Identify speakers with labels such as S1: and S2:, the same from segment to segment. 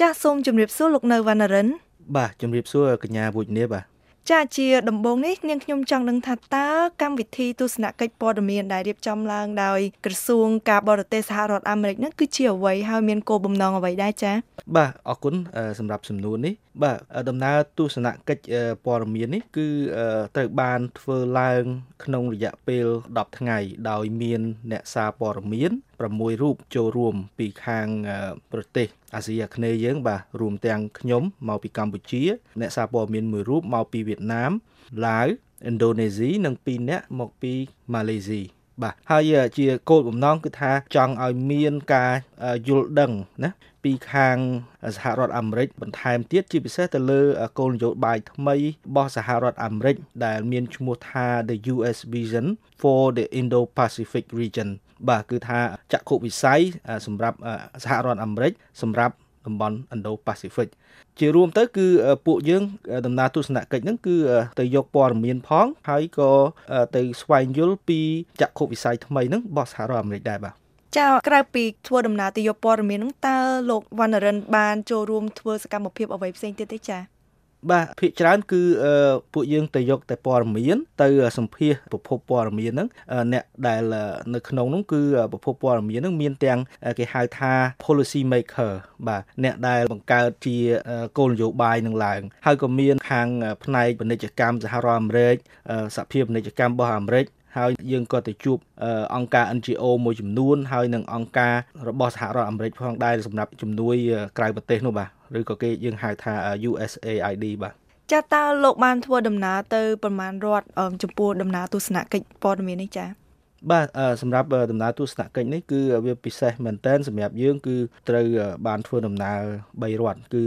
S1: ចាសសូមជម្រាបសួរលោកនៅវណ្ណរិន
S2: បាទជម្រាបសួរកញ្ញាវុជនីបាទ
S1: ចាជាដំបូងនេះនាងខ្ញុំចង់ដឹងថាតើកម្មវិធីទស្សនកិច្ចព័ត៌មានដែលរៀបចំឡើងដោយក្រសួងការបរទេសសហរដ្ឋអាមេរិកនោះគឺជាអ្វីហើយមានគោលបំណងអ្វីដែរចា
S2: បាទអរគុណសម្រាប់សំណួរនេះបាទដំណើរទស្សនកិច្ចព័ត៌មាននេះគឺត្រូវបានធ្វើឡើងក្នុងរយៈពេល10ថ្ងៃ ដោយមានអ្នកសារព័ត៌មាន6រូបចូលរួមពីខាងប្រទេសអាស៊ីអាគ្នេយ៍យើងបាទរួមទាំងខ្ញុំមកពីកម្ពុជា អ្នកសារព័ត៌មានមួយរូបមកពីវៀតណាមឡាវឥណ្ឌូនេស៊ីនិង2អ្នកមកពីម៉ាឡេស៊ី បាទហើយជាគោលបំណងគឺថាចង់ឲ្យមានការយល់ដឹងណាពីខាងសហរដ្ឋអាមេរិកបន្ថែមទៀតជាពិសេសទៅលើគោលនយោបាយថ្មីរបស់សហរដ្ឋអាមេរិកដែលមានឈ្មោះថា The US Vision for the Indo-Pacific Region បាទគឺថាចក្ខុវិស័យសម្រាប់សហរដ្ឋអាមេរិកសម្រាប់ តំបន់ Indo-Pacific ជារួមទៅគឺពួកយើងដំណើរទស្សនកិច្ចហ្នឹងគឺទៅយកព័ត៌មានផង ហើយក៏ទៅស្វែងយល់ពីចក្ខុវិស័យថ្មីហ្នឹងរបស់សហរដ្ឋអាមេរិកដែរបាទ
S1: ចាក្រៅពីធ្វើដំណើរទៅយកព័ត៌មានហ្នឹងតើលោកវណ្ណរិនបានចូលរួមធ្វើសកម្មភាពអ្វីផ្សេងទៀតទេចា
S2: បាទភាគច្រើនគឺពួកយើងទៅយកតែព័ត៌មាន ទៅសម្ភាសប្រភពព័ត៌មានហ្នឹងអ្នកដែលនៅក្នុងនោះគឺប្រភពព័ត៌មានហ្នឹងមានទាំងគេហៅថា policy maker បាទអ្នកដែលបង្កើតជាគោលនយោបាយនឹងឡើង ហើយក៏មានខាងផ្នែកពាណិជ្ជកម្មសហរដ្ឋអាមេរិកសហភាពពាណិជ្ជកម្មរបស់អាមេរិកហើយយើងក៏ទៅជួបអង្គការ NGO មួយចំនួនហើយនឹងអង្គការរបស់សហរដ្ឋអាមេរិកផងដែរសម្រាប់ជំនួយក្រៅប្រទេសនោះបាទ ឬក៏គេយើងហៅថា USAID បាទ
S1: ចាតើលោកបានធ្វើដំណើរទៅប្រមាណរដ្ឋចំពោះដំណើរទស្សនកិច្ចព័ត៌មាននេះចា
S2: បាទសម្រាប់ដំណើរទស្សនកិច្ចនេះគឺវាពិសេសមែនតើសម្រាប់យើងគឺត្រូវបានធ្វើដំណើរ3រដ្ឋគឺ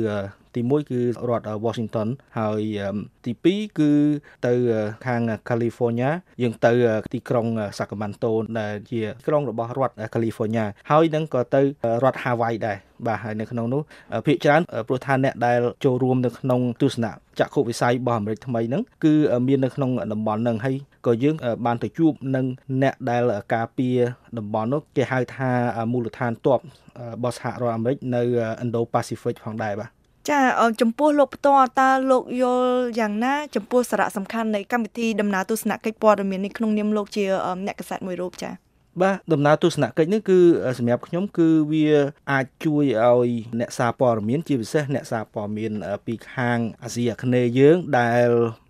S2: ទី1គឺរដ្ឋ Washington ហើយទី2គឺទៅខាង California យើងទៅទីក្រុង Sacramento ដែលជាក្រុងរបស់រដ្ឋ California ហើយនឹងក៏ទៅរដ្ឋ Hawaii ដែរបាទហើយនៅក្នុងនោះភាគច្រើនព្រោះថាអ្នកដែលចូលរួមនៅក្នុងទស្សនៈចក្ខុវិស័យរបស់អាមេរិកថ្មីហ្នឹងគឺមាននៅក្នុងតំបន់ហ្នឹងហើយក៏យើងបានទៅជួបនឹងអ្នកដែលការពារតំបន់នោះគេហៅថាមូលដ្ឋានទ័ពរបស់សហរដ្ឋអាមេរិកនៅ Indo-Pacific ផងដែរបាទ
S1: ចាចំពោះលោកផ្ទាល់តើលោកយល់យ៉ាងណាចំពោះសារៈសំខាន់នៃកម្មវិធីដំណើរទស្សនកិច្ចព័ត៌មាននេះក្នុងនាមលោកជាអ្នកកសែតមួយរូបចា
S2: បាទដំណើរទស្សនកិច្ចនេះគឺសម្រាប់ខ្ញុំគឺវាអាចជួយឲ្យអ្នកសារព័ត៌មានជាពិសេសអ្នកសារព័ត៌មានពីខាងអាស៊ីអាគ្នេយ៍យើងដែល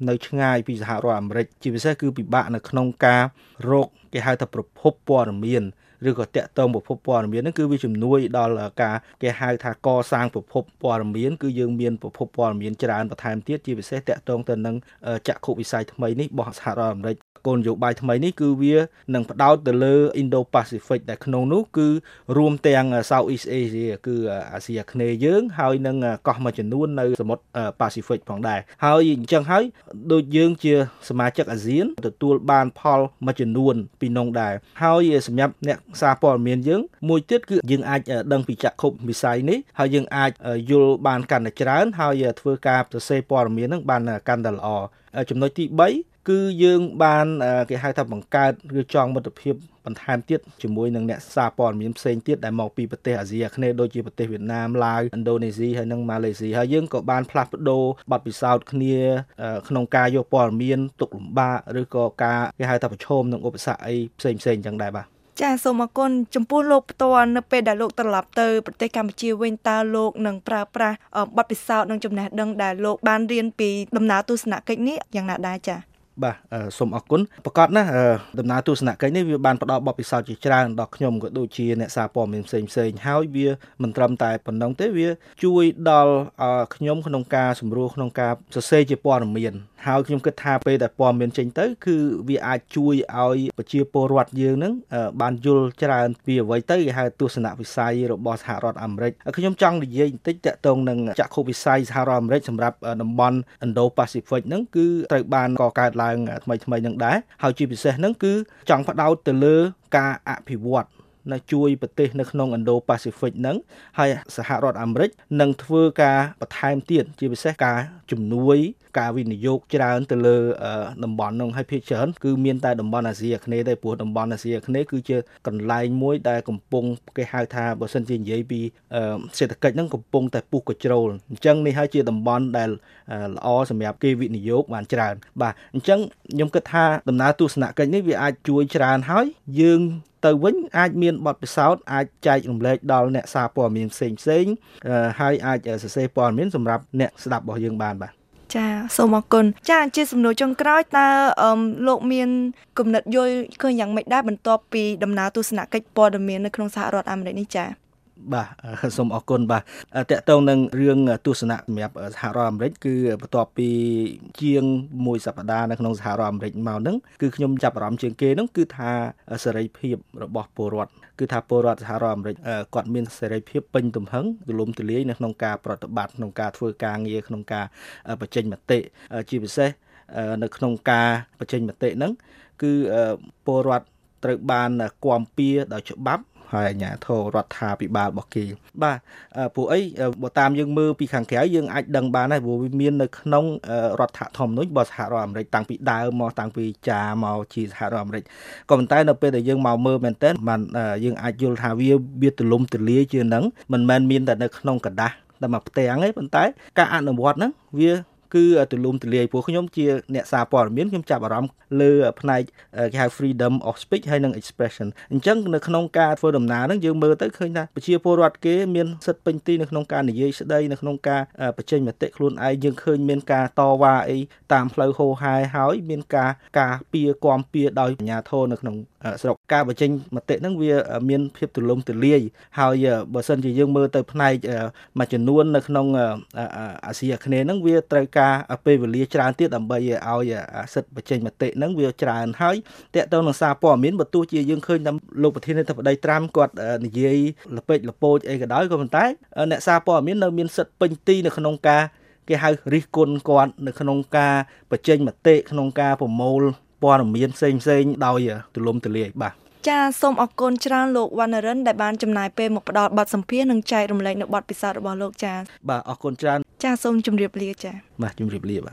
S2: នៅឆ្ងាយពីសហរដ្ឋអាមេរិកជាពិសេសគឺពិបាកនៅក្នុងការរកគេហៅថាប្រភពព័ត៌មាន ឬក៏តាក់ទងប្រភពព័ត៌មានហ្នឹងគឺវាជំនួយដល់ការគេហៅថាកសាងប្រភពព័ត៌មានគឺយើងមានប្រភពព័ត៌មានច្រើនបន្ថែមទៀតជាពិសេសតាក់ទងទៅនឹងចក្ខុវិស័យថ្មីនេះរបស់សហរដ្ឋអាមេរិក គោលនយោបាយថ្មីនេះគឺវានឹងផ្ដោតទៅលើ Indo-Pacific ដែលក្នុងនោះគឺរួមទាំង Southeast Asia គឺអាស៊ីអាគ្នេយ៍យើង ហើយនឹងកោះមួយចំនួននៅសមុទ្រ Pacific ផងដែរហើយអញ្ចឹងហើយដូចយើងជាសមាជិកអាស៊ានទទួលបានផលមួយចំនួនពីនោះដែរហើយសម្រាប់អ្នកសារព័ត៌មានយើងមួយទៀតគឺយើងអាចដឹងពីចក្ខុវិស័យនេះហើយយើងអាចយល់បានកាន់តែច្រើនហើយធ្វើការសរសេរព័ត៌មាននឹងបានកាន់តែល្អចំណុចទី3 គឺយើងបានគេហៅថាបង្កើតឬចងមិត្តភាពបន្ថែមទៀតជាមួយនឹងអ្នកសារព័ត៌មានផ្សេងទៀតដែលមកពីប្រទេសអាស៊ីអាគ្នេយ៍ដូចជាប្រទេសវៀតណាមឡាវឥណ្ឌូនេស៊ីហើយនិងម៉ាឡេស៊ីហើយយើងក៏បានផ្លាស់ប្ដូរបទពិសោធន៍គ្នាក្នុងការយកព័ត៌មានទុកលំបាកឬក៏ការគេហៅថាប្រឈមនឹងឧបសគ្គអីផ្សេងផ្សេងចឹងដែរបាទ
S1: ចាសូមអរគុណចំពោះលោកផ្ទាល់នៅពេលដែលលោកត្រឡប់ទៅប្រទេសកម្ពុជាវិញតើលោកនឹងប្រើប្រាស់បទពិសោធន៍និងចំណេះដឹងដែលលោកបានរៀនពីដំណើរទស្សនកិច្ចនេះយ៉ាងណាដែរចា
S2: បាទសូមអរគុណប្រកាសណាដំណើរទស្សនកិច្ចនេះវាបានផ្ដល់បទពិសោធន៍ជាច្រើនដល់ខ្ញុំក៏ដូចជាអ្នកសារព័ត៌មានផ្សេងផ្សេងហើយវាមិនត្រឹមតែប៉ុណ្ណឹងទេវាជួយដល់ខ្ញុំក្នុងការសម្រួលក្នុងការសរសេរជាព័ត៌មានហើយខ្ញុំគិតថាពេលដែលព័ត៌មានចេញទៅគឺវាអាចជួយឲ្យប្រជាពលរដ្ឋយើងនឹងបានយល់ច្រើនពីអ្វីទៅគេហៅទស្សនវិស័យរបស់សហរដ្ឋអាមេរិកខ្ញុំចង់និយាយបន្តិចតកតងនឹងចក្ខុវិស័យសហរដ្ឋអាមេរិកសម្រាប់តំបន់ Indo-Pacific ហ្នឹងគឺត្រូវបានកកើតឡើងថ្មីថ្មីនឹងដែរហើយជាពិសេសហ្នឹងគឺចង់ផ្ដោតទៅលើការអភិវឌ្ឍ នៅជួយប្រទេសនៅក្នុង Indo-Pacific ហ្នឹងហើយសហរដ្ឋអាមេរិកនឹងធ្វើការបន្ថែមទៀតជាពិសេសការជំនួយ ការវិនិយោគច្រើនទៅលើតំបន់នោះហើយភាគច្រើនគឺមានតែតំបន់អាស៊ីអាគ្នេយ៍ទេព្រោះតំបន់អាស៊ីអាគ្នេយ៍គឺជាកន្លែងមួយដែលកំពុងគេហៅថាបើសិនជានិយាយពីសេដ្ឋកិច្ចហ្នឹងកំពុងតែពុះកជ្រោលអញ្ចឹងនេះហើយជាតំបន់ដែលល្អសម្រាប់គេវិនិយោគបានច្រើន បាទអញ្ចឹងខ្ញុំគិតថាដំណើរទស្សនកិច្ចនេះវាអាចជួយច្រើនហើយយើង ទៅវិញអាចមានបទពិសោធន៍អាចចែករំលែកដល់អ្នកសារព័ត៌មានផ្សេងផ្សេងហើយអាចសរសេរព័ត៌មានសម្រាប់អ្នកស្ដាប់របស់យើងបានបាទ
S1: ចាសូមអរគុណចាជាសំណួរចុងក្រោយតើលោកមានគំនិតយល់ឃើញយ៉ាងម៉េចដែរបន្ទាប់ពីដំណើរទស្សនកិច្ចព័ត៌មាននៅក្នុងសហរដ្ឋអាមេរិកនេះចា
S2: បាទសូមអរគុណបាទតកតងនឹងរឿងទស្សនៈសម្រាប់សហរដ្ឋអាមេរិកគឺបន្ទាប់ពីជាងមួយសប្តាហ៍នៅក្នុងសហរដ្ឋអាមេរិកមកហ្នឹងគឺខ្ញុំចាប់អារម្មណ៍ជាងគេហ្នឹងគឺថាសេរីភាពរបស់ពលរដ្ឋគឺថាពលរដ្ឋសហរដ្ឋអាមេរិកគាត់មានសេរីភាពពេញទំហឹងទូលំទូលាយនៅក្នុងការប្រតិបត្តិក្នុងការធ្វើការងារក្នុងការបញ្ចេញមតិជាពិសេសនៅក្នុងការបញ្ចេញមតិហ្នឹងគឺពលរដ្ឋត្រូវបានគាំពៀដោយច្បាប់ ហើយអាជ្ញាធររដ្ឋាភិបាលរបស់គេបាទព្រោះអីបើតាមយើងមើលពីខាងក្រៅយើងអាចដឹងបានដែរព្រោះវាមាននៅក្នុងរដ្ឋធម្មនុញ្ញរបស់សហរដ្ឋអាមេរិកតាំងពីដើមមកតាំងពីចាមកជាសហរដ្ឋអាមេរិកក៏ប៉ុន្តែនៅពេលដែលយើងមកមើលមែនតើបានយើងអាចយល់ថាវាវាទលំទលាយជាងហ្នឹងមិនមែនមានតែនៅក្នុងกระดาษតែមកផ្ទាំងទេប៉ុន្តែការអនុវត្តហ្នឹងវា គឺទូលំទូលាយព្រោះខ្ញុំជាអ្នកសារព័ត៌មានខ្ញុំចាប់អារម្មណ៍លើផ្នែកគេហៅ freedom of speech ហើយនិង expression អញ្ចឹងនៅក្នុងការធ្វើដំណើរហ្នឹងយើងមើលទៅឃើញថាប្រជាពលរដ្ឋគេមានសិទ្ធិពេញទីនៅក្នុងការនិយាយស្ដីនៅក្នុងការបញ្ចេញមតិខ្លួនឯងយើងឃើញមានការតវ៉ាអីតាមផ្លូវហោហែហើយមានការការពៀគាំពៀដោយអាជ្ញាធរនៅក្នុងស្រុកការបញ្ចេញមតិហ្នឹងវាមានភាពទូលំទូលាយហើយបើសិនជាយើងមើលទៅផ្នែកមួយចំនួននៅក្នុងអាស៊ីអាគ្នេយ៍ហ្នឹងវាត្រូវការពេលវេលាច្រើនទៀតដើម្បីឲ្យសិទ្ធិបញ្ចេញមតិហ្នឹងវាច្រើនហើយតកតទៅនឹងសារព័ត៌មានបើទោះជាយើងឃើញថាលោកប្រធានាធិបតីត្រាំគាត់និយាយលពេចលពោចអីក៏ដោយក៏ប៉ុន្តែអ្នកសារព័ត៌មាននៅមានសិទ្ធិពេញទីនៅក្នុងការគេហៅរិះគន់គាត់នៅក្នុងការបញ្ចេញមតិក្នុងការប្រមូល ព័ត៌មានផ្សេងផ្សេងដោយទូលំទូលាយបាទ
S1: ចាសូមអរគុណច្រើនលោកវណ្ណរិនដែលបានចំណាយពេលមកផ្ដល់បទសម្ភាសន៍និងចែករំលែកនៅបទពិសោធន៍របស់លោកចា
S2: បាទអរគុណច្រើន
S1: ចាសូមជម្រាបលាចា
S2: បាទជម្រាបលាបាទ